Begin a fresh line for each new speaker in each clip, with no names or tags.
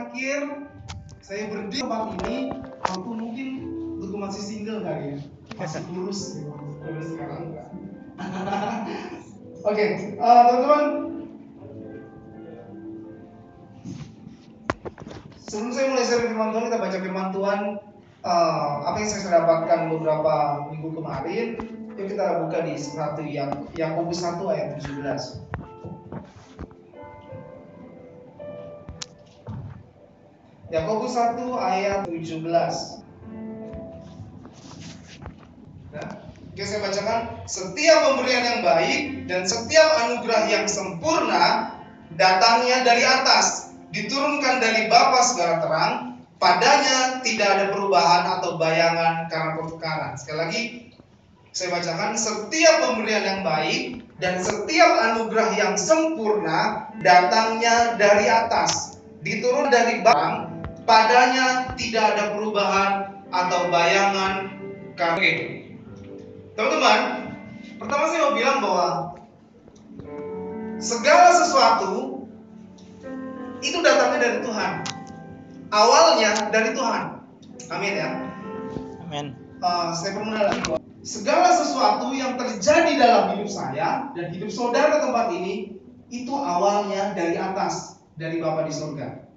terakhir saya berdiri di tempat ini waktu mungkin waktu masih single kali ya. Masih kurus Kalau sekarang enggak. Oke eh, teman-teman. Sebelum saya mulai sharing firman Tuhan kita baca firman Tuhan eh, apa yang saya dapatkan beberapa minggu kemarin. Yuk kita buka di satu yang Yakobus 1 ayat 17 Yakobus 1 ayat 17. Nah, oke saya bacakan. Setiap pemberian yang baik dan setiap anugerah yang sempurna datangnya dari atas, diturunkan dari Bapa segala terang, padanya tidak ada perubahan atau bayangan karena pertukaran. Sekali lagi, saya bacakan setiap pemberian yang baik dan setiap anugerah yang sempurna datangnya dari atas, diturun dari Bapa padanya tidak ada perubahan atau bayangan kami. Teman-teman, pertama saya mau bilang bahwa segala sesuatu itu datangnya dari Tuhan. Awalnya dari Tuhan. Amin ya.
Amin.
Uh, saya permudah lagi bahwa segala sesuatu yang terjadi dalam hidup saya dan hidup saudara tempat ini itu awalnya dari atas, dari Bapa di surga.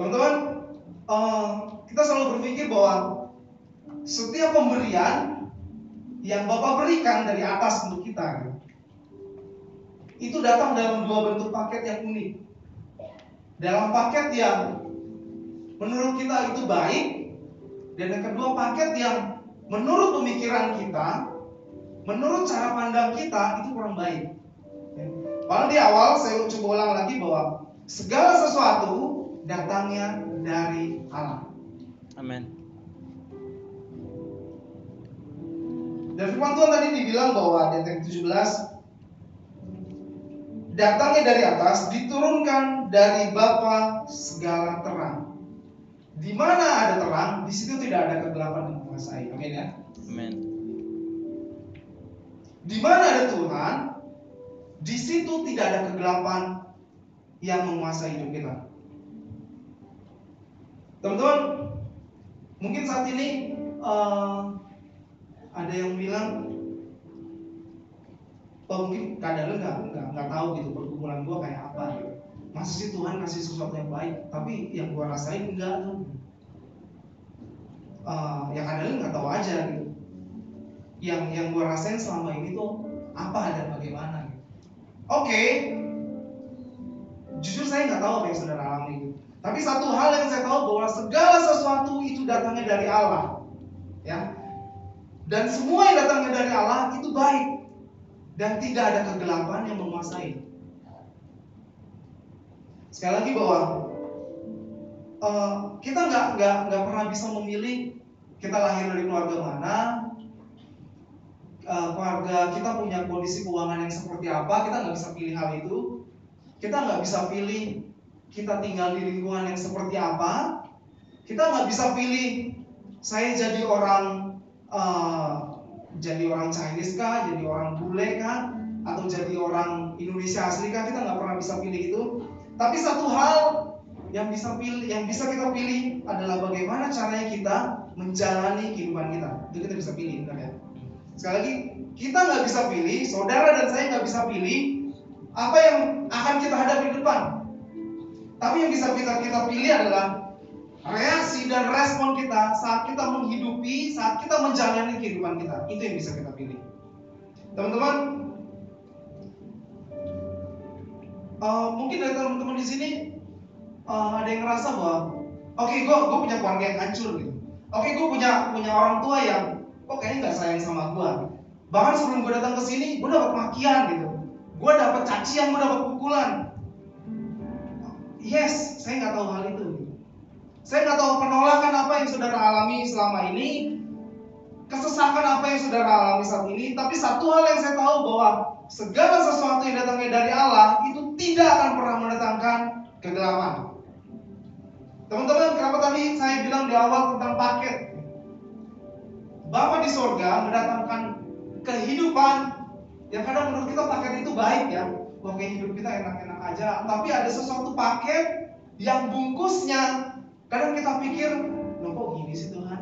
Teman-teman, uh, kita selalu berpikir bahwa setiap pemberian yang Bapak berikan dari atas untuk kita, itu datang dalam dua bentuk paket yang unik. Dalam paket yang menurut kita itu baik, dan yang kedua paket yang menurut pemikiran kita, menurut cara pandang kita itu kurang baik. Padahal di awal saya coba ulang lagi bahwa segala sesuatu datangnya dari Allah.
Amin.
Dan firman Tuhan tadi dibilang bahwa di ayat 17 datangnya dari atas, diturunkan dari Bapa segala terang. Di mana ada terang, di situ tidak ada kegelapan yang menguasai. Amin ya.
Amin.
Di mana ada Tuhan, di situ tidak ada kegelapan yang menguasai hidup kita. Teman-teman, mungkin saat ini uh, ada yang bilang, oh mungkin kadang nggak nggak nggak tahu gitu pergumulan gua kayak apa. Masa sih Tuhan kasih sesuatu yang baik, tapi yang gua rasain enggak tuh. Uh, ya kadang nggak tahu aja gitu. Yang yang gua rasain selama ini tuh apa dan bagaimana gitu. Oke, okay. jujur saya nggak tahu apa yang saudara alami. Tapi satu hal yang saya tahu bahwa segala sesuatu itu datangnya dari Allah. Ya. Dan semua yang datangnya dari Allah itu baik dan tidak ada kegelapan yang menguasai. Sekali lagi bahwa uh, kita nggak nggak nggak pernah bisa memilih kita lahir dari keluarga mana, uh, keluarga kita punya kondisi keuangan yang seperti apa, kita nggak bisa pilih hal itu. Kita nggak bisa pilih kita tinggal di lingkungan yang seperti apa, kita nggak bisa pilih saya jadi orang uh, jadi orang Chinese kah, jadi orang bule kah, atau jadi orang Indonesia asli kah, kita nggak pernah bisa pilih itu. Tapi satu hal yang bisa pilih, yang bisa kita pilih adalah bagaimana caranya kita menjalani kehidupan kita. Itu kita bisa pilih, benar ya. Sekali lagi, kita nggak bisa pilih, saudara dan saya nggak bisa pilih apa yang akan kita hadapi di depan. Tapi yang bisa kita kita pilih adalah reaksi dan respon kita saat kita menghidupi, saat kita menjalani kehidupan kita. Itu yang bisa kita pilih. Teman-teman, uh, mungkin dari teman-teman di sini uh, ada yang ngerasa bahwa, oke, okay, gue punya keluarga yang hancur gitu. Oke, okay, gue punya punya orang tua yang kok kayaknya nggak sayang sama gue. Bahkan sebelum gue datang ke sini, gue dapat makian gitu. Gue dapat cacian, gue dapat pukulan Yes, saya nggak tahu hal itu. Saya nggak tahu penolakan apa yang saudara alami selama ini, kesesakan apa yang saudara alami saat ini. Tapi satu hal yang saya tahu bahwa segala sesuatu yang datangnya dari Allah itu tidak akan pernah mendatangkan kegelapan. Teman-teman, kenapa tadi saya bilang di awal tentang paket? Bapak di sorga mendatangkan kehidupan yang kadang menurut kita paket itu baik ya. kayak hidup kita enak-enak aja. Tapi ada sesuatu paket yang bungkusnya. Kadang kita pikir, loh kok gini sih Tuhan?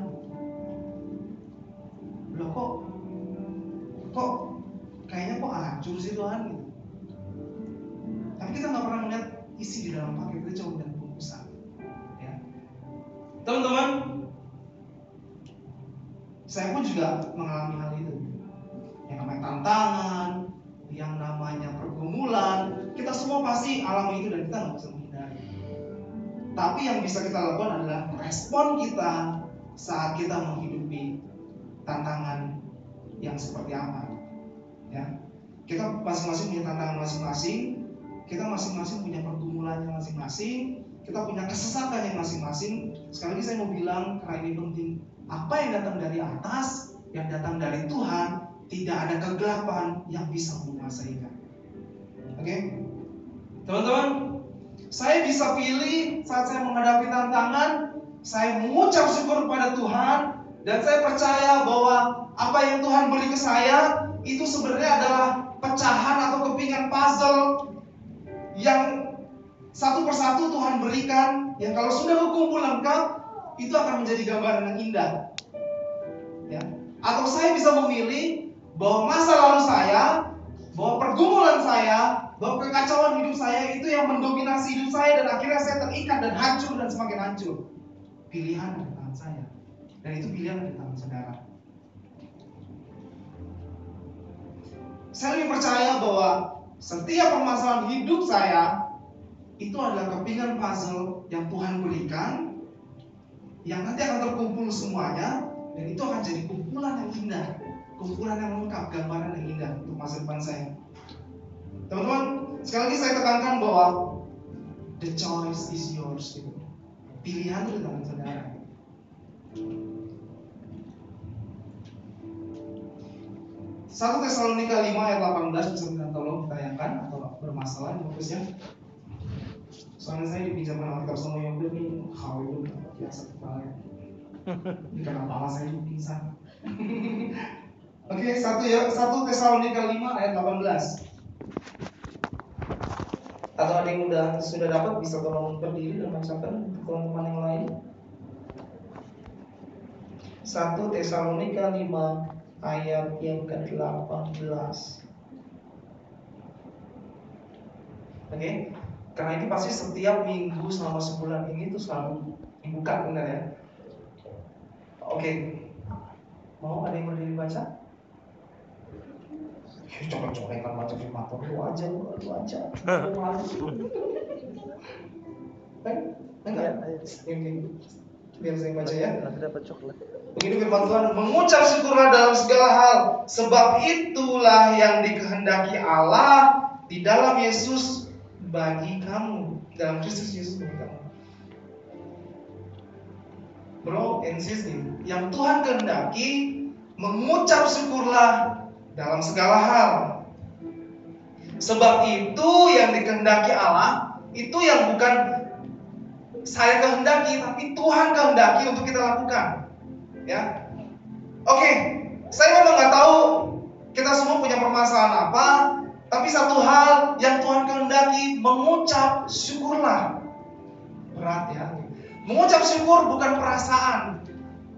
Loh kok, kok kayaknya kok hancur sih Tuhan gitu. Tapi kita nggak pernah melihat isi di dalam paket itu cuma dan bungkusan. Ya. Teman-teman, saya pun juga mengalami hal itu. Yang namanya tantangan, yang namanya pergumulan, kita semua pasti alami itu dan kita nggak bisa menghindari. Tapi yang bisa kita lakukan adalah respon kita saat kita menghidupi tantangan yang seperti apa. Ya, kita masing-masing punya tantangan masing-masing, kita masing-masing punya pergumulannya masing-masing, kita punya kesesatannya masing-masing. Sekali lagi saya mau bilang karena ini penting, apa yang datang dari atas, yang datang dari Tuhan, tidak ada kegelapan yang bisa menguasai Oke, okay? teman-teman, saya bisa pilih saat saya menghadapi tantangan, saya mengucap syukur kepada Tuhan, dan saya percaya bahwa apa yang Tuhan beri ke saya itu sebenarnya adalah pecahan atau kepingan puzzle yang satu persatu Tuhan berikan yang kalau sudah berkumpul lengkap itu akan menjadi gambaran yang indah. Ya. Atau saya bisa memilih bahwa masa lalu saya, bahwa pergumulan saya, bahwa kekacauan hidup saya itu yang mendominasi hidup saya dan akhirnya saya terikat dan hancur dan semakin hancur. Pilihan ada di tangan saya. Dan itu pilihan ada di tangan saudara. Saya lebih percaya bahwa setiap permasalahan hidup saya itu adalah kepingan puzzle yang Tuhan berikan yang nanti akan terkumpul semuanya dan itu akan jadi kumpulan yang indah kumpulan yang lengkap gambaran yang indah untuk masa depan saya teman-teman sekali lagi saya tekankan bahwa the choice is yours gitu. pilihan itu tangan saudara Satu Tesalonika 5 ayat 18 bisa minta tolong ditayangkan atau bermasalah fokusnya. Soalnya saya dipinjamkan Alkitab sama yang nih, hal itu biasa kepala. Ini karena kepala saya ini pingsan. Oke, satu ya, satu Tesalonika 5 ayat 18. Atau ada yang udah sudah dapat bisa tolong berdiri dan bacakan teman-teman yang lain. Satu Tesalonika 5 ayat yang ke-18. Oke, karena ini pasti setiap minggu selama sebulan ini tuh selalu dibuka benar ya. Oke, mau ada yang berdiri baca? Coba-coba baca firman Tuhan lu aja, lu aja. Eh, enggak. Ini biar saya baca ya.
Nanti dapat coklat.
Begini firman Tuhan, mengucap syukurlah dalam segala hal, sebab itulah yang dikehendaki Allah di dalam Yesus bagi kamu, dalam Kristus Yesus bagi kamu. Bro and sister, yang Tuhan kehendaki mengucap syukurlah dalam segala hal. Sebab itu yang dikehendaki Allah, itu yang bukan saya kehendaki, tapi Tuhan kehendaki untuk kita lakukan. Ya, oke, saya memang nggak tahu kita semua punya permasalahan apa, tapi satu hal yang Tuhan kehendaki mengucap syukurlah. Berat ya. Mengucap syukur bukan perasaan.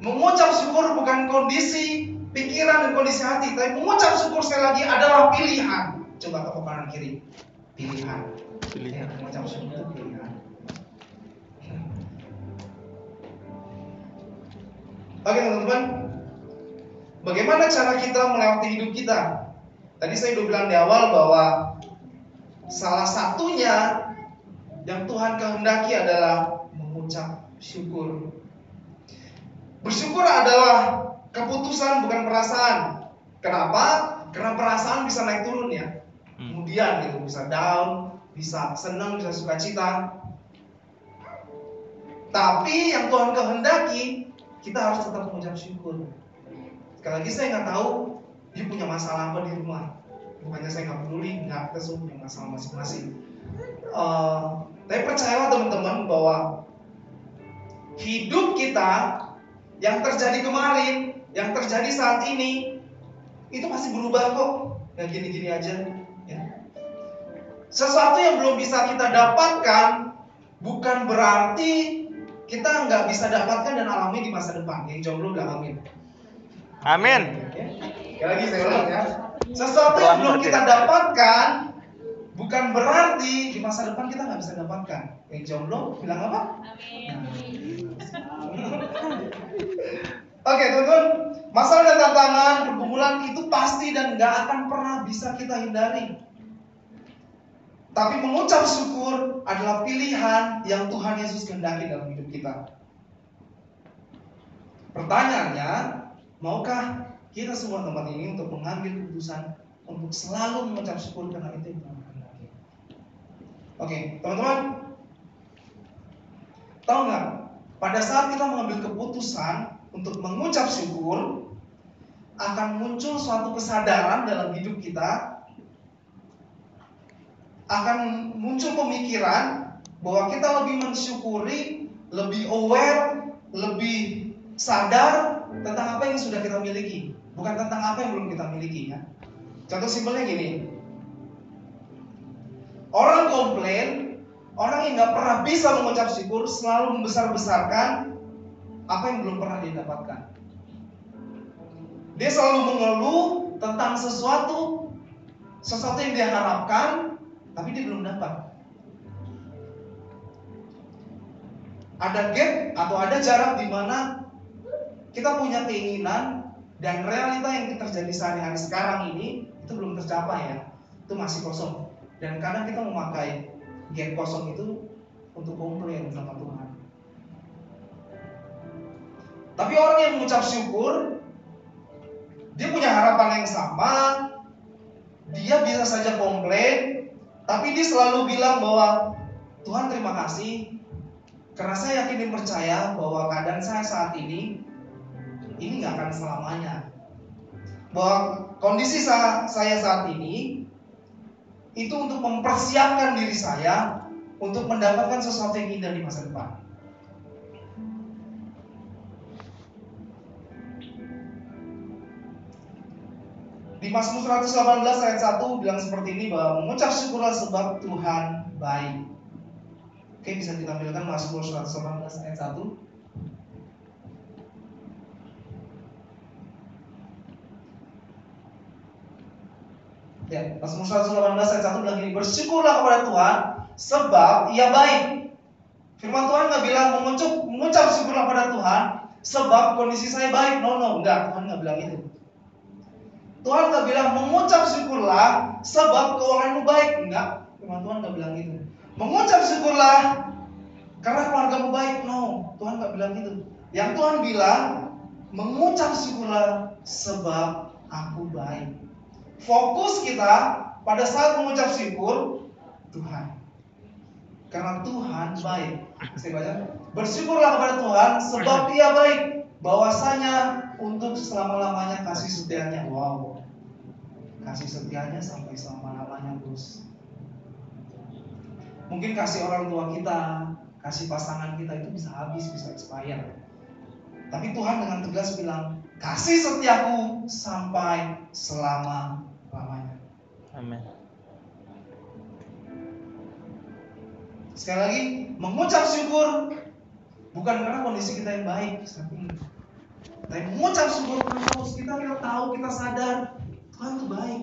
Mengucap syukur bukan kondisi pikiran dan kondisi hati, tapi mengucap syukur sekali lagi adalah pilihan. Coba tepuk kanan kiri. Pilihan.
Pilihan.
Ya, mengucap syukur itu pilihan. Oke teman-teman, bagaimana cara kita melewati hidup kita? Tadi saya sudah bilang di awal bahwa salah satunya yang Tuhan kehendaki adalah mengucap syukur. Bersyukur adalah keputusan bukan perasaan. Kenapa? Karena perasaan bisa naik turun ya. Kemudian gitu bisa down, bisa senang, bisa sukacita. Tapi yang Tuhan kehendaki kita harus tetap mengucap syukur. Sekali lagi saya nggak tahu dia punya masalah apa di rumah. Bukannya saya nggak peduli, nggak kita semua punya masalah masing-masing. Uh, tapi percayalah teman-teman bahwa hidup kita yang terjadi kemarin, yang terjadi saat ini, itu pasti berubah kok. Nggak gini-gini aja. Ya. Sesuatu yang belum bisa kita dapatkan bukan berarti kita nggak bisa dapatkan dan alami di masa depan. Yang jomblo nggak amin.
Amin.
Sekali lagi saya ulang ya. Sesuatu yang belum kita dapatkan bukan berarti di masa depan kita nggak bisa dapatkan. Yang jomblo bilang apa? Oke teman-teman, masalah dan tantangan pergumulan itu pasti dan nggak akan pernah bisa kita hindari. Tapi mengucap syukur adalah pilihan yang Tuhan Yesus kehendaki dalam hidup kita. Pertanyaannya, maukah kita semua tempat ini untuk mengambil keputusan untuk selalu mengucap syukur karena itu yang Tuhan kehendaki? Oke, teman-teman, tahu nggak? Pada saat kita mengambil keputusan untuk mengucap syukur, akan muncul suatu kesadaran dalam hidup kita akan muncul pemikiran bahwa kita lebih mensyukuri, lebih aware, lebih sadar tentang apa yang sudah kita miliki, bukan tentang apa yang belum kita miliki ya. Contoh simpelnya gini. Orang komplain, orang yang nggak pernah bisa mengucap syukur selalu membesar-besarkan apa yang belum pernah dia dapatkan. Dia selalu mengeluh tentang sesuatu, sesuatu yang dia harapkan, tapi dia belum dapat. Ada gap atau ada jarak di mana kita punya keinginan dan realita yang terjadi sehari-hari sekarang ini itu belum tercapai ya. Itu masih kosong. Dan kadang kita memakai gap kosong itu untuk komplain sama Tuhan. Tapi orang yang mengucap syukur, dia punya harapan yang sama, dia bisa saja komplain, tapi dia selalu bilang bahwa Tuhan terima kasih karena saya yakin dan percaya bahwa keadaan saya saat ini ini nggak akan selamanya. Bahwa kondisi saya saat ini itu untuk mempersiapkan diri saya untuk mendapatkan sesuatu yang indah di masa depan. Di Mazmur 118 ayat 1 bilang seperti ini bahwa mengucap syukurlah sebab Tuhan baik. Oke, bisa ditampilkan Mazmur 118 ayat 1. Ya, Mazmur 118 ayat 1 bilang gini, bersyukurlah kepada Tuhan sebab ia baik. Firman Tuhan nggak bilang mengucap, mengucap syukurlah pada Tuhan sebab kondisi saya baik. No, no, enggak. Tuhan nggak bilang itu. Tuhan nggak bilang mengucap syukurlah sebab keuanganmu baik. Enggak. Firman Tuhan nggak bilang itu. Mengucap syukurlah karena keluargamu baik. No, Tuhan nggak bilang itu. Yang Tuhan bilang mengucap syukurlah sebab aku baik. Fokus kita pada saat mengucap syukur Tuhan. Karena Tuhan baik. Saya baca. Bersyukurlah kepada Tuhan sebab Dia baik. Bahwasanya untuk selama-lamanya kasih setianya. Wow. Kasih setianya sampai selama-lamanya, Bos. Mungkin kasih orang tua kita, kasih pasangan kita itu bisa habis, bisa expired. Tapi Tuhan dengan tegas bilang, kasih setiaku sampai selama-lamanya.
Amin.
Sekali lagi, mengucap syukur bukan karena kondisi kita yang baik, tapi tapi mengucap syukur terus kita kita tahu kita sadar Tuhan itu baik.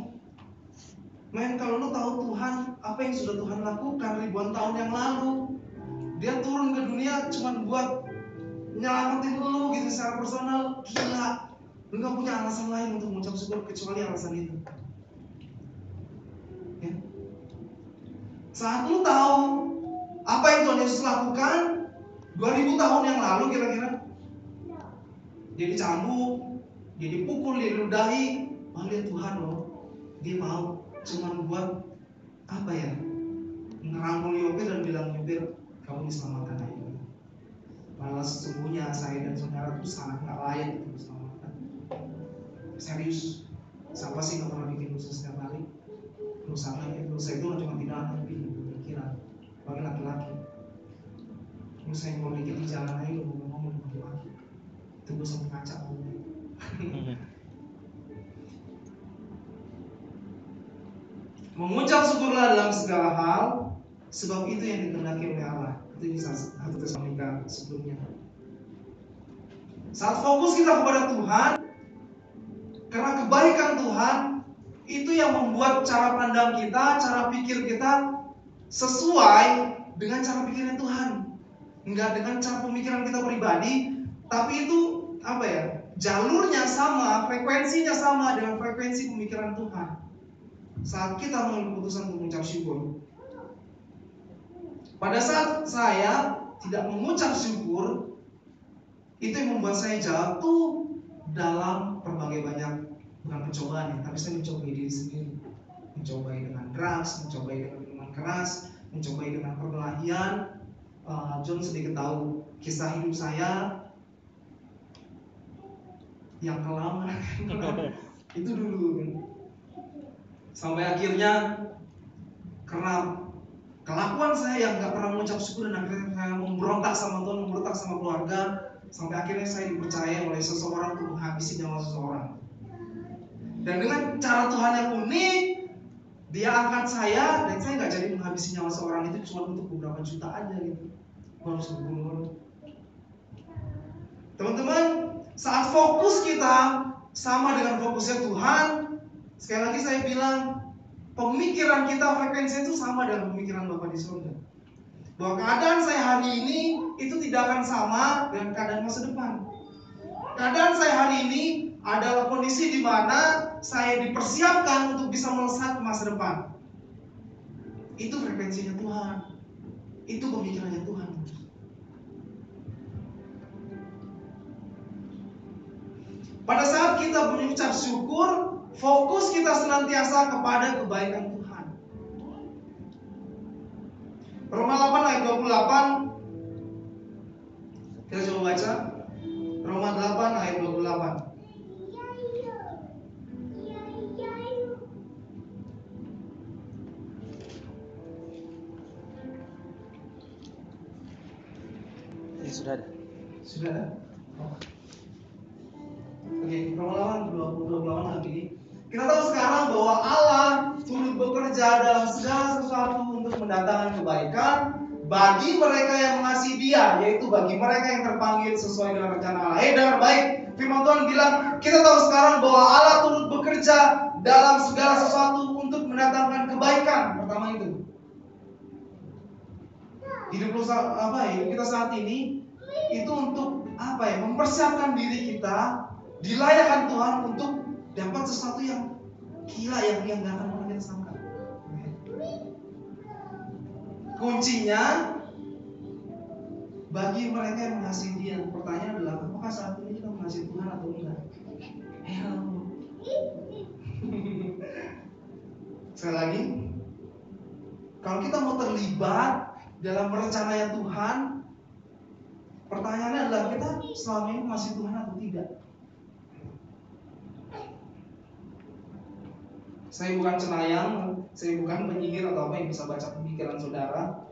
Men kalau lu tahu Tuhan apa yang sudah Tuhan lakukan ribuan tahun yang lalu, dia turun ke dunia cuma buat nyelamatin lu gitu secara personal, gila. Lu gak punya alasan lain untuk mengucap syukur kecuali alasan itu. Ya. Saat lu tahu apa yang Tuhan Yesus lakukan 2000 tahun yang lalu kira-kira dia dicambuk, dia dipukul, dia diludahi, lihat Tuhan loh, dia mau cuman buat apa ya ngerangkul Yopir dan bilang Yopir kamu diselamatkan aja malah sesungguhnya saya dan saudara itu sangat nggak layak untuk diselamatkan. Serius siapa sih nggak pernah bikin dosa setiap hari? Dosa ya dosa itu cuma tidak tapi pemikiran bagi laki-laki. Dosa yang mau dikit di jalan aja lu ngomong ngomong laki itu kaca ngomongnya mengucap bersyukurlah dalam segala hal, sebab itu yang dikehendaki oleh Allah. Itu bisa satu Tesalonika sebelumnya. Saat fokus kita kepada Tuhan, karena kebaikan Tuhan itu yang membuat cara pandang kita, cara pikir kita sesuai dengan cara pikirnya Tuhan. Enggak dengan cara pemikiran kita pribadi, tapi itu apa ya? Jalurnya sama, frekuensinya sama dengan frekuensi pemikiran Tuhan. Saat kita mengambil keputusan untuk mengucap syukur. Pada saat saya tidak mengucap syukur, itu yang membuat saya jatuh dalam berbagai banyak bukan pencobaan ya, tapi saya mencobai diri sendiri. Mencobai dengan drugs, mencobai dengan minuman keras, mencobai dengan perkelahian. Uh, John sedikit tahu kisah hidup saya yang kelam itu dulu sampai akhirnya karena kelakuan saya yang nggak pernah mengucap syukur dan akhirnya saya memberontak sama Tuhan, memberontak sama keluarga, sampai akhirnya saya dipercaya oleh seseorang untuk menghabisi nyawa seseorang. Dan dengan cara Tuhan yang unik, dia angkat saya dan saya nggak jadi menghabisi nyawa seorang itu cuma untuk beberapa juta aja gitu. Harus berbunuh. Teman-teman, saat fokus kita sama dengan fokusnya Tuhan, sekali lagi saya bilang, pemikiran kita frekuensi itu sama dengan pemikiran Bapak di surga. Bahwa keadaan saya hari ini itu tidak akan sama dengan keadaan masa depan. Keadaan saya hari ini adalah kondisi di mana saya dipersiapkan untuk bisa melesat ke masa depan. Itu frekuensinya Tuhan. Itu pemikirannya Tuhan. Pada saat kita mengucap syukur, fokus kita senantiasa kepada kebaikan Tuhan. Roma 8 ayat 28 Kita coba baca Roma 8 ayat 28
Ini sudah ada.
Sudah ada? Oh. Oke, Roma 8 28 lagi. Kita tahu sekarang bahwa Allah turut bekerja dalam segala sesuatu untuk mendatangkan kebaikan bagi mereka yang mengasihi Dia, yaitu bagi mereka yang terpanggil sesuai dengan rencana Allah. Eh, dengar baik. Firman Tuhan bilang, kita tahu sekarang bahwa Allah turut bekerja dalam segala sesuatu untuk mendatangkan kebaikan. Pertama itu. Hidup lu apa ya? Hidup kita saat ini itu untuk apa ya? Mempersiapkan diri kita dilayakkan Tuhan untuk dapat sesuatu yang gila yang yang nggak akan pernah kita sangka. Kuncinya bagi mereka yang mengasihi Dia. Pertanyaan adalah apakah saat ini kita mengasihi Tuhan atau? Hello. Sekali lagi, kalau kita mau terlibat dalam rencananya Tuhan, pertanyaannya adalah kita selama ini masih Tuhan atau tidak? Saya bukan cenayang, saya bukan penyihir atau apa yang bisa baca pemikiran saudara.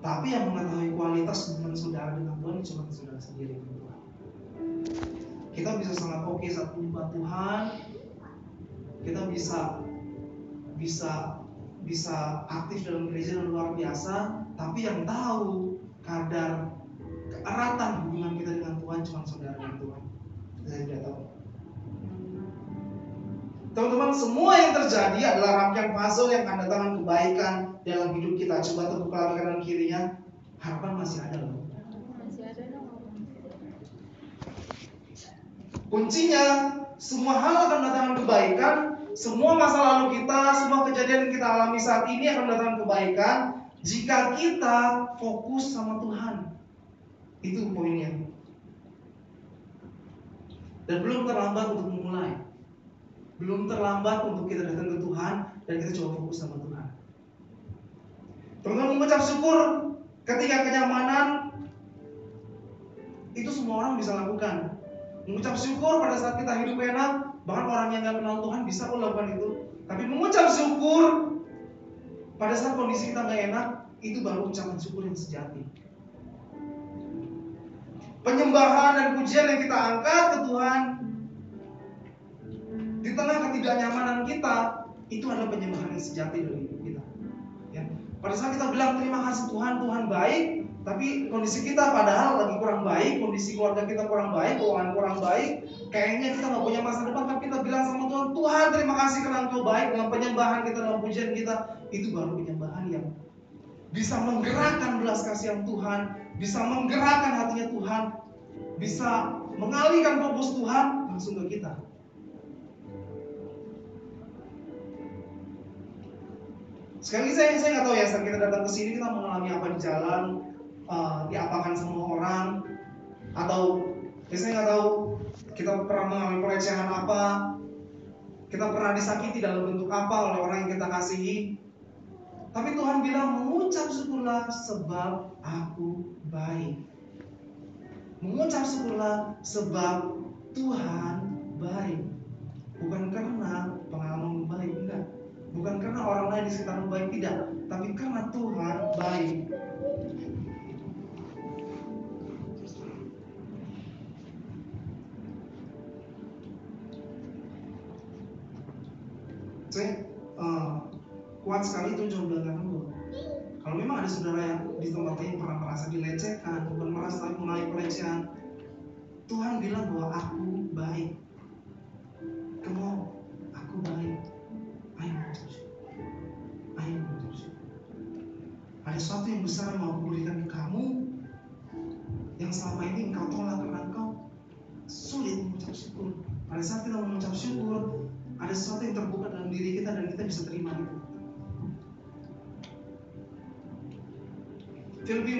Tapi yang mengetahui kualitas hubungan saudara dengan Tuhan cuma saudara sendiri. Kita bisa sangat oke saat menyembah Tuhan. Kita bisa bisa bisa aktif dalam gereja yang luar biasa, tapi yang tahu kadar keeratan hubungan kita dengan Tuhan cuma saudara dengan Tuhan. Saya tidak tahu. Teman-teman, semua yang terjadi adalah rangkaian puzzle yang akan datangkan kebaikan dalam hidup kita. Coba tepuk lagi kanan kirinya. Harapan masih ada loh. Kuncinya, semua hal akan mendatangkan kebaikan. Semua masa lalu kita, semua kejadian yang kita alami saat ini akan mendatangkan kebaikan jika kita fokus sama Tuhan. Itu poinnya. Dan belum terlambat untuk memulai. Belum terlambat untuk kita datang ke Tuhan dan kita coba fokus sama Tuhan. Teman-teman mengucap syukur ketika kenyamanan itu semua orang bisa lakukan. Mengucap syukur pada saat kita hidup enak, bahkan orang yang nggak kenal Tuhan bisa kok lakukan itu. Tapi mengucap syukur pada saat kondisi kita nggak enak, itu baru ucapan syukur yang sejati. Penyembahan dan pujian yang kita angkat ke Tuhan di tengah ketidaknyamanan kita, itu adalah penyembahan yang sejati dari hidup kita. Ya. Pada saat kita bilang terima kasih Tuhan, Tuhan baik, tapi kondisi kita padahal lagi kurang baik, kondisi keluarga kita kurang baik, keuangan kurang baik, kayaknya kita nggak punya masa depan, tapi kita bilang sama Tuhan, Tuhan terima kasih karena Engkau baik dengan penyembahan kita dalam pujian kita, itu baru penyembahan yang bisa menggerakkan belas kasihan Tuhan, bisa menggerakkan hatinya Tuhan, bisa mengalihkan fokus Tuhan langsung ke kita. Sekali lagi saya saya nggak tahu ya saat kita datang ke sini kita mengalami apa di jalan, uh, diapakan semua orang, atau ya saya nggak tahu kita pernah mengalami pelecehan apa, kita pernah disakiti dalam bentuk apa oleh orang yang kita kasihi. Tapi Tuhan bilang mengucap syukurlah sebab aku baik. Mengucap syukurlah sebab Tuhan baik. Bukan karena pengalaman baik, enggak. Bukan karena orang lain di sekitar baik, tidak. Tapi karena Tuhan baik. Saya uh, kuat sekali itu bilang bahwa kalau memang ada saudara yang di tempat ini pernah merasa dilecehkan, bukan merasa mengalami pelecehan, Tuhan bilang bahwa aku baik.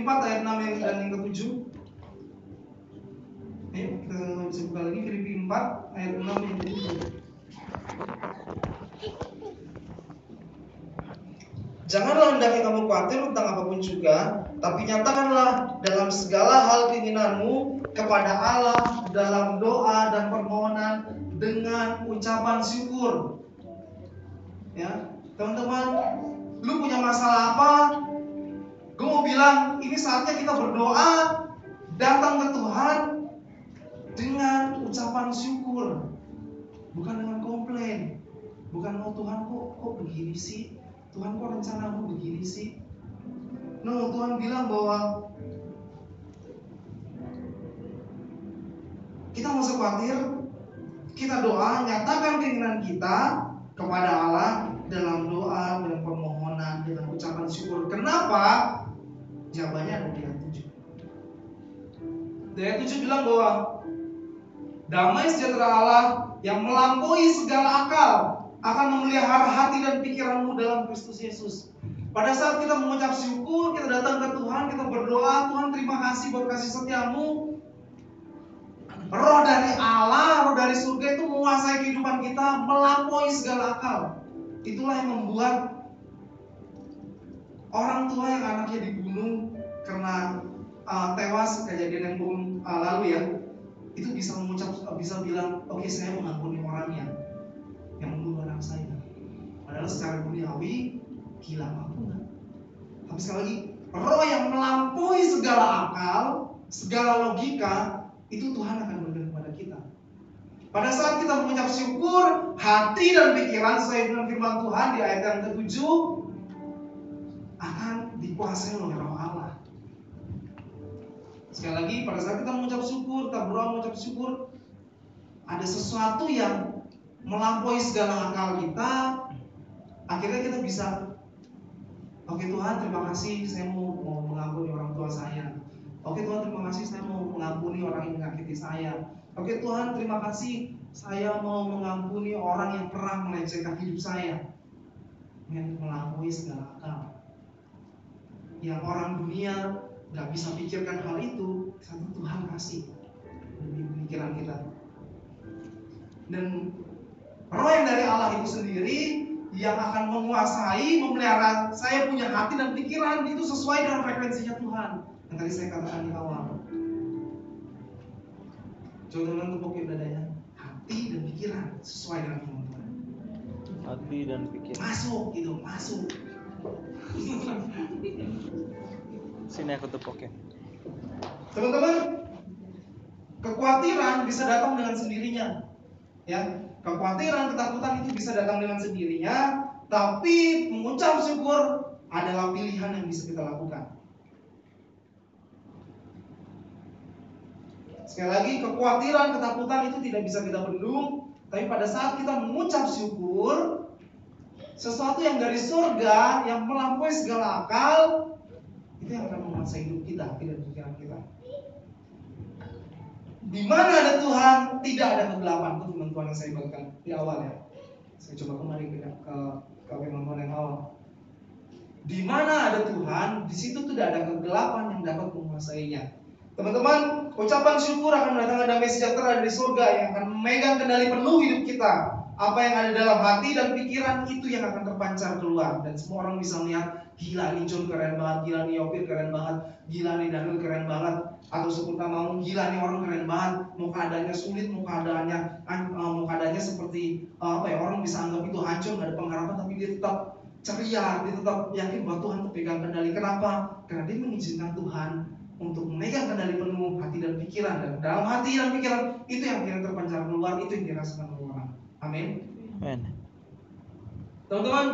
4 ayat 6 yang dan yang ke-7. Ayo kita buka lagi Filipi 4 ayat 6 yang ke-7. Janganlah hendaknya kamu khawatir tentang apa pun juga, tapi nyatakanlah dalam segala hal keinginanmu kepada Allah dalam doa dan permohonan dengan ucapan syukur. Ya, teman-teman, lu punya masalah apa? Gue mau bilang, ini saatnya kita berdoa, datang ke Tuhan dengan ucapan syukur, bukan dengan komplain, bukan oh Tuhan kok kok begini sih, Tuhan kok rencanamu begini sih. No, Tuhan bilang bahwa kita mau khawatir, kita doa, nyatakan keinginan kita kepada Allah dalam doa dan permohonan dengan ucapan syukur. Kenapa? Jawabannya ada di ayat 7. Di ayat 7 bilang bahwa damai sejahtera Allah yang melampaui segala akal akan memelihara hati dan pikiranmu dalam Kristus Yesus. Pada saat kita mengucap syukur, kita datang ke Tuhan, kita berdoa, Tuhan terima kasih buat kasih setiamu. Roh dari Allah, roh dari surga itu menguasai kehidupan kita, melampaui segala akal. Itulah yang membuat orang tua yang anaknya dibunuh karena uh, tewas kejadian yang belum uh, lalu ya, itu bisa mengucap, bisa bilang, oke okay, saya mengampuni orangnya yang membunuh anak saya. Padahal secara duniawi gila mampu kan? Tapi sekali lagi, roh yang melampaui segala akal, segala logika, itu Tuhan akan memberikan kepada kita. Pada saat kita mengucap syukur, hati dan pikiran sesuai dengan firman Tuhan di ayat yang ketujuh akan dikuasai oleh roh Allah. Sekali lagi, pada saat kita mengucap syukur, kita berdoa mengucap syukur, ada sesuatu yang melampaui segala akal kita, akhirnya kita bisa Oke Tuhan, terima kasih saya mau, mau mengampuni orang tua saya. Oke Tuhan, terima kasih saya mau mengampuni orang yang menyakiti saya. Oke Tuhan, terima kasih saya mau mengampuni orang yang pernah melecehkan hidup saya. Melampaui segala akal. Yang orang dunia nggak bisa pikirkan hal itu, satu Tuhan kasih di pikiran kita. Dan roh yang dari Allah itu sendiri yang akan menguasai, memelihara saya punya hati dan pikiran itu sesuai dengan frekuensinya Tuhan yang tadi saya katakan di awal. Coba teman tepukin dadanya, hati dan pikiran sesuai dengan firman Tuhan.
Hati dan pikiran.
Masuk gitu, masuk.
Sini aku tepukin.
Teman-teman, kekhawatiran bisa datang dengan sendirinya. Ya, kekhawatiran, ketakutan itu bisa datang dengan sendirinya tapi mengucap syukur adalah pilihan yang bisa kita lakukan. Sekali lagi, kekhawatiran, ketakutan itu tidak bisa kita bendung, tapi pada saat kita mengucap syukur, sesuatu yang dari surga yang melampaui segala akal itu yang akan menguasai hidup kita, tidak pikiran kita. Di mana ada Tuhan, tidak ada kegelapan. Itu firman Tuhan yang saya bagikan di awal ya. Saya coba kembali ke ke, ke yang awal. Di mana ada Tuhan, di situ tidak ada kegelapan yang dapat menguasainya. Teman-teman, ucapan syukur akan mendatangkan damai sejahtera dari surga yang akan memegang kendali penuh hidup kita. Apa yang ada dalam hati dan pikiran itu yang akan terpancar keluar dan semua orang bisa melihat gila nih John keren banget, gila nih Yopir keren banget, gila nih Daniel keren banget, atau sebut mau gila nih orang keren banget, mau keadaannya sulit, mau keadaannya uh, mau keadaannya seperti uh, apa ya orang bisa anggap itu hancur, nggak ada pengharapan, tapi dia tetap ceria, dia tetap yakin bahwa Tuhan pegang kendali. Kenapa? Karena dia mengizinkan Tuhan untuk memegang kendali penuh hati dan pikiran dan dalam hati dan pikiran itu yang akhirnya terpancar keluar itu yang dirasakan. Amin.
Amin.
Teman-teman,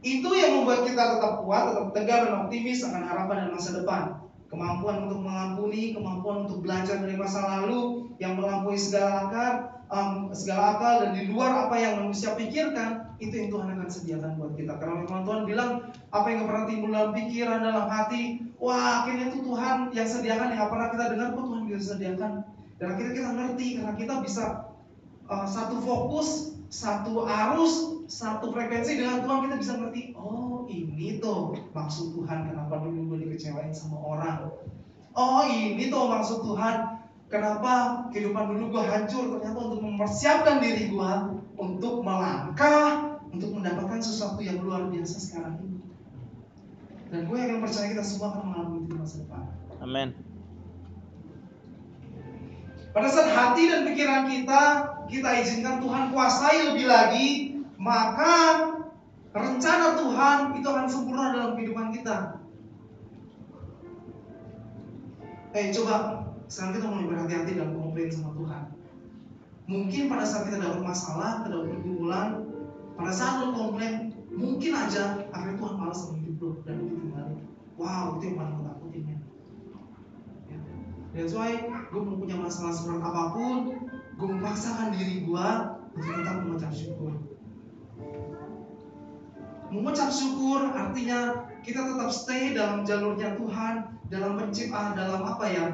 itu yang membuat kita tetap kuat, tetap tegar dan optimis akan harapan dan masa depan. Kemampuan untuk mengampuni, kemampuan untuk belajar dari masa lalu yang melampaui segala akal, um, segala akal dan di luar apa yang manusia pikirkan, itu yang Tuhan akan sediakan buat kita. Karena memang Tuhan bilang apa yang pernah timbul dalam pikiran, dalam hati, wah akhirnya itu Tuhan yang sediakan yang pernah kita dengar pun Tuhan bisa sediakan. Dan akhirnya kita ngerti karena kita bisa uh, satu fokus, satu arus, satu frekuensi dengan Tuhan kita bisa ngerti. Oh ini tuh maksud Tuhan kenapa dulu gue dikecewain sama orang. Oh ini tuh maksud Tuhan kenapa kehidupan dulu gue hancur ternyata untuk mempersiapkan diri gue untuk melangkah untuk mendapatkan sesuatu yang luar biasa sekarang ini. Dan gue yang percaya kita semua akan mengalami itu masa depan.
Amin.
Pada saat hati dan pikiran kita, kita izinkan Tuhan kuasai lebih lagi, maka rencana Tuhan itu akan sempurna dalam kehidupan kita. Eh coba sekarang kita mulai berhati-hati dalam komplain sama Tuhan. Mungkin pada saat kita dapat masalah, kita dapat pergumulan, pada saat lo komplain, mungkin aja akhirnya Tuhan malas sama hidup lo dan lo ditinggalin. Wow, itu yang paling ya. That's why gue mau punya masalah seberat apa pun, gue memaksakan diri gue untuk tetap mengucap syukur. Mengucap syukur artinya kita tetap stay dalam jalurnya Tuhan, dalam penciptaan, dalam apa ya?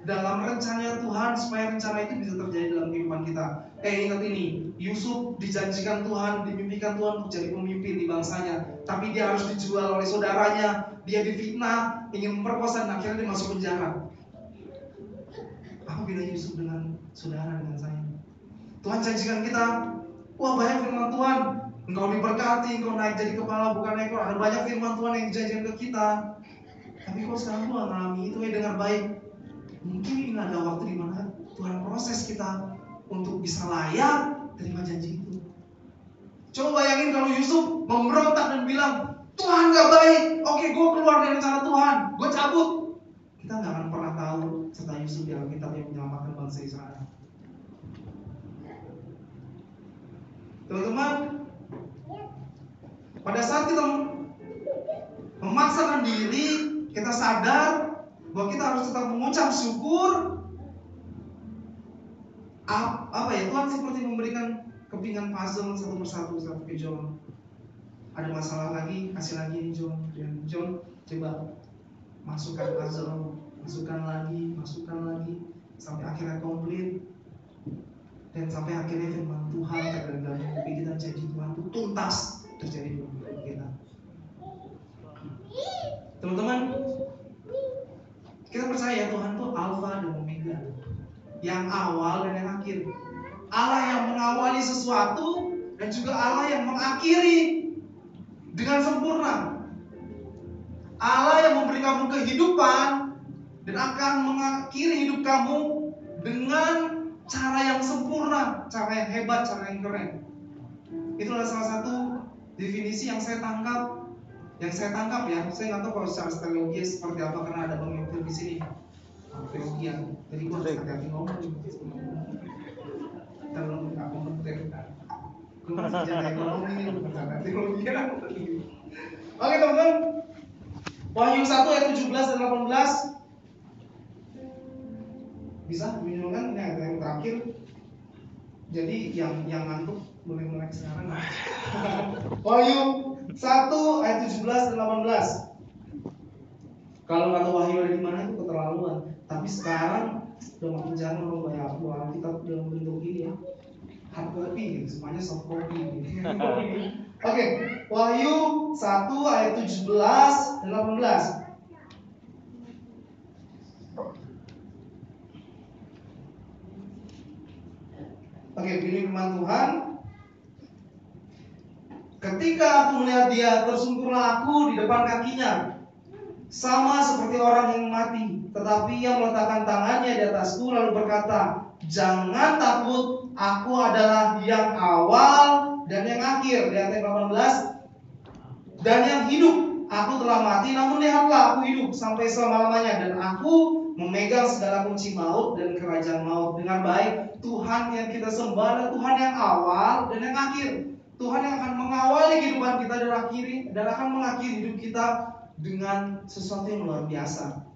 Dalam rencana Tuhan supaya rencana itu bisa terjadi dalam kehidupan kita. Eh ingat ini, Yusuf dijanjikan Tuhan, dimimpikan Tuhan untuk jadi pemimpin di bangsanya, tapi dia harus dijual oleh saudaranya, dia difitnah, ingin memperkosa dan akhirnya dia masuk penjara. Apa bedanya Yusuf dengan saudara dengan saya? Tuhan janjikan kita, wah banyak firman Tuhan, engkau diberkati, engkau naik jadi kepala bukan ekor. Ada banyak firman Tuhan yang dijanjikan ke kita. Tapi kok sekarang gua ngalami itu ya dengar baik. Mungkin ini ada waktu di mana Tuhan proses kita untuk bisa layak terima janji itu. Coba bayangin kalau Yusuf memberontak dan bilang, Tuhan gak baik, oke gue keluar dari rencana Tuhan, gue cabut. Kita nggak akan pernah tahu Yusuf di Alkitab yang menyelamatkan bangsa Israel. Teman-teman, pada saat kita memaksakan diri, kita sadar bahwa kita harus tetap mengucap syukur. Apa ya Tuhan seperti memberikan kepingan puzzle satu persatu satu ke John. Ada masalah lagi, kasih lagi nih John. Dan John coba masukkan puzzle, masukkan lagi, masukkan lagi sampai akhirnya komplit dan sampai akhirnya firman Tuhan dalam mimpi kita jadi Tuhan itu tuntas terjadi dalam hidup kita. Teman-teman, kita percaya Tuhan itu Alfa dan Omega, yang awal dan yang akhir. Allah yang mengawali sesuatu dan juga Allah yang mengakhiri dengan sempurna. Allah yang memberi kamu kehidupan dan akan mengakhiri hidup kamu dengan cara yang sempurna, cara yang hebat, cara yang keren. Itulah salah satu definisi yang saya tangkap, yang saya tangkap ya. Saya nggak tahu kalau secara teologi seperti apa karena ada Yopil di sini. Teologian, jadi gue harus hati-hati ngomong. Terlalu nggak kompeten. Bukan sarjana teologi. Oke teman-teman. Wahyu 1 ayat 17 dan 18. Bisa ini ayat yang terakhir. Jadi yang yang ngantuk boleh mulai sekarang. Wahyu 1 ayat 17 dan 18. Kalau nggak tahu wahyu ada di mana itu keterlaluan. Tapi sekarang udah makin jarang orang banyak bawa kita dalam bentuk ini ya hard copy gitu, semuanya soft copy gitu. Oke, Wahyu 1 ayat 17 dan 18. Oke, ini firman Tuhan. Ketika aku melihat dia, tersungkurlah aku di depan kakinya. Sama seperti orang yang mati. Tetapi ia meletakkan tangannya di atasku lalu berkata, Jangan takut, aku adalah yang awal dan yang akhir. Lihat ayat 18. Dan yang hidup, aku telah mati, namun lihatlah aku hidup sampai selama-lamanya. Dan aku memegang segala kunci maut dan kerajaan maut. Dengan baik, Tuhan yang kita sembah adalah Tuhan yang awal dan yang akhir. Tuhan yang akan mengawali kehidupan kita dan akhiri dan akan mengakhiri hidup kita dengan sesuatu yang luar biasa.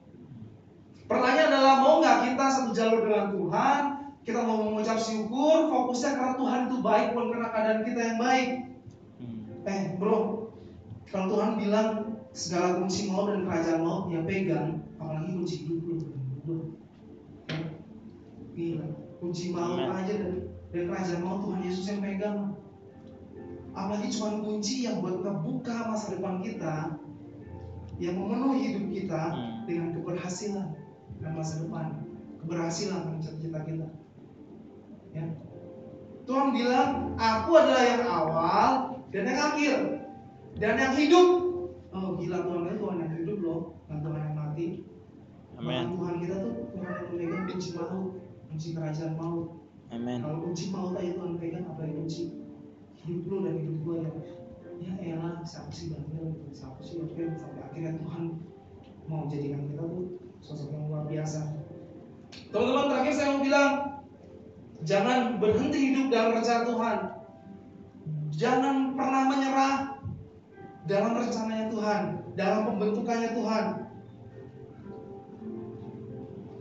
Pertanyaan adalah mau nggak kita satu jalur dengan Tuhan? Kita mau mengucap syukur, fokusnya karena Tuhan itu baik bukan karena keadaan kita yang baik.
Hmm.
Eh bro, kalau Tuhan bilang segala kunci maut dan kerajaan maut ya pegang, apalagi kunci hidup lu. Bro. Gila, kunci maut aja dan, dan kerajaan maut Tuhan Yesus yang pegang. Apalagi cuma kunci yang buat ngebuka masa depan kita, yang memenuhi hidup kita
Hmm.
dengan keberhasilan dan masa depan, keberhasilan cita-cita kita. Ya. Tuhan bilang, aku adalah yang awal dan yang akhir dan yang hidup. Oh gila Tuhan itu Tuhan yang hidup loh, bukan Tuhan yang mati.
Amin.
Tuhan kita tuh Tuhan yang memegang kunci maut, kunci kerajaan maut.
Amin.
Kalau kunci maut aja Tuhan pegang, apalagi kunci hidup lu dan hidup gua ya. Ya elah, siapa sih Daniel, siapa sih Oke, sampai akhirnya Tuhan mau jadikan kita tuh sosok yang luar biasa. Teman-teman terakhir saya mau bilang, jangan berhenti hidup dalam rencana Tuhan. Jangan pernah menyerah dalam rencananya Tuhan, dalam pembentukannya Tuhan.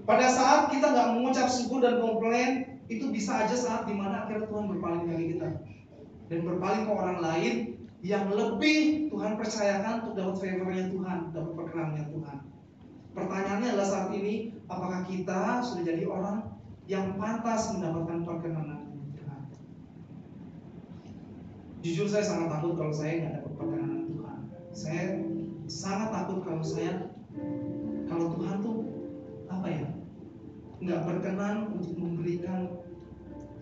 Pada saat kita nggak mengucap syukur dan komplain, itu bisa aja saat di mana akhirnya Tuhan berpaling dari kita dan berpaling ke orang lain yang lebih Tuhan percayakan untuk dapat favornya Tuhan, dapat perkenannya Tuhan. Pertanyaannya adalah saat ini, apakah kita sudah jadi orang yang pantas mendapatkan perkenanan Tuhan? Jujur saya sangat takut kalau saya nggak dapat perkenanan. Saya sangat takut kalau saya kalau Tuhan tuh apa ya nggak berkenan untuk memberikan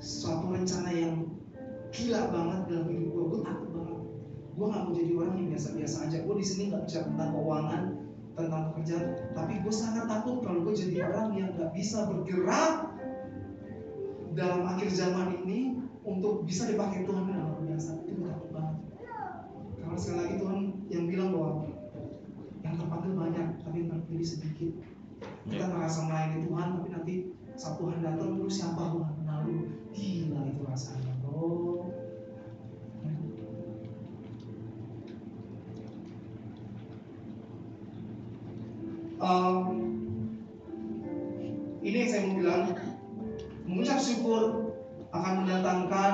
suatu rencana yang gila banget dalam hidup gue. Gue takut banget. Gue nggak mau jadi orang yang biasa-biasa aja. Gue di sini nggak bicara tentang keuangan, tentang pekerjaan, tapi gue sangat takut kalau gue jadi orang yang nggak bisa bergerak dalam akhir zaman ini untuk bisa dipakai Tuhan dengan luar biasa. Itu gue takut banget. Karena sekali lagi Tuhan yang bilang bahwa yang terpanggil banyak, tapi yang terpilih sedikit. Kita ngerasa melayani Tuhan, tapi nanti saat Tuhan datang terus siapa gue nggak kenal lu. Gila itu rasanya, bro. Um, ini yang saya mau bilang, mengucap syukur akan mendatangkan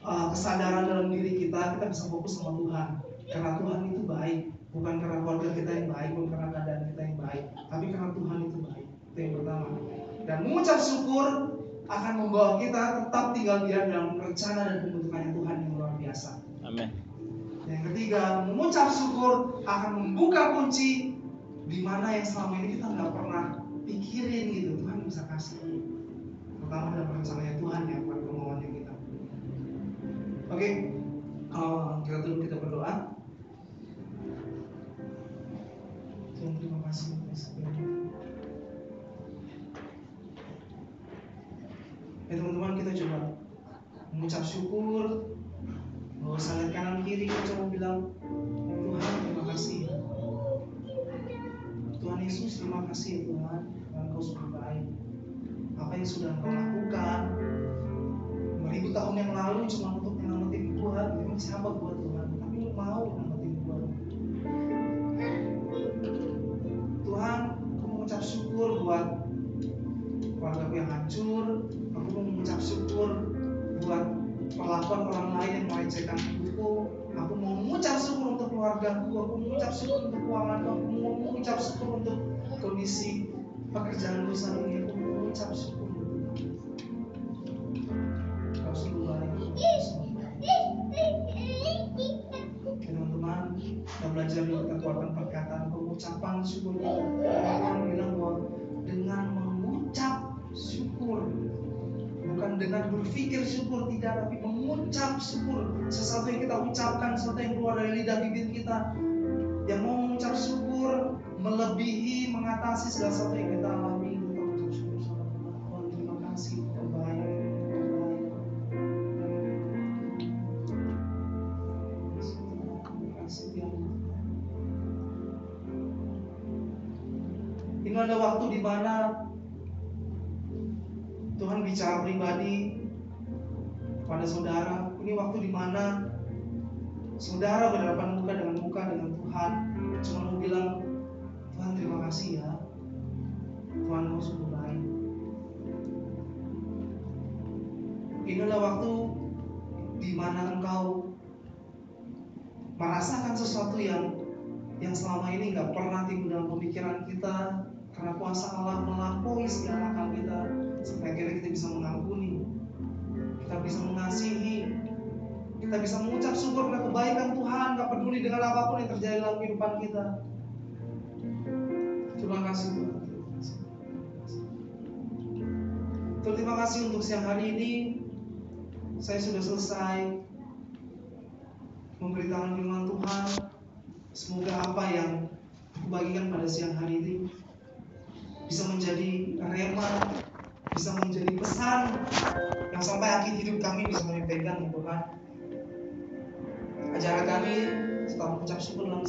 uh, kesadaran dalam diri kita, kita bisa fokus sama Tuhan. Karena Tuhan itu baik, bukan karena keluarga kita yang baik, bukan karena keadaan kita yang baik, tapi karena Tuhan itu baik. Itu yang pertama. Dan mengucap syukur akan membawa kita tetap tinggal diam dalam rencana dan pembentukannya Tuhan yang luar biasa.
Amin.
Yang ketiga, mengucap syukur akan membuka kunci di mana yang selama ini kita nggak pernah pikirin gitu. Tuhan bisa kasih. Pertama dalam rencananya Tuhan ya, bukan kemauannya kita. Oke, uh, kita dulu kita berdoa. Tuhan. Ya teman-teman kita coba mengucap syukur usah lihat kanan kiri, kita coba bilang Tuhan terima kasih Tuhan Yesus terima kasih ya Tuhan Engkau sudah baik Apa yang sudah Engkau lakukan 2000 tahun yang lalu cuma untuk menyelamatin gue buat, emang siapa gua untuk kondisi pekerjaanku saat ini. Aku mengucap syukur. Teman-teman, kita belajar dulu kekuatan perkataan pengucapan syukur. Tuhan bilang bahwa dengan mengucap syukur bukan dengan berpikir syukur tidak tapi mengucap syukur sesuatu yang kita ucapkan sesuatu yang keluar dari lidah bibir kita yang mau mengucap syukur melebihi mengatasi segala sesuatu yang kita alami terima kasih ini ada waktu di mana Tuhan bicara pribadi pada saudara. Ini waktu di mana saudara berhadapan muka dengan muka dengan Tuhan. Cuma mau bilang, Tuhan terima kasih ya. Tuhan kau sungguh baik. Inilah waktu di mana engkau merasakan sesuatu yang yang selama ini nggak pernah timbul dalam pemikiran kita karena kuasa Allah melampaui segala akal kita sampai akhirnya kita bisa mengampuni kita bisa mengasihi kita bisa mengucap syukur pada kebaikan Tuhan gak peduli dengan apa pun yang terjadi dalam kehidupan kita terima kasih Tuhan terima kasih untuk siang hari ini. Saya sudah selesai memberitakan firman Tuhan. Semoga apa yang aku bagikan pada siang hari ini bisa menjadi rema bisa menjadi pesan yang sampai akhir hidup kami bisa pegang ya Tuhan. Ajaran kami tetap mengucap syukur dalam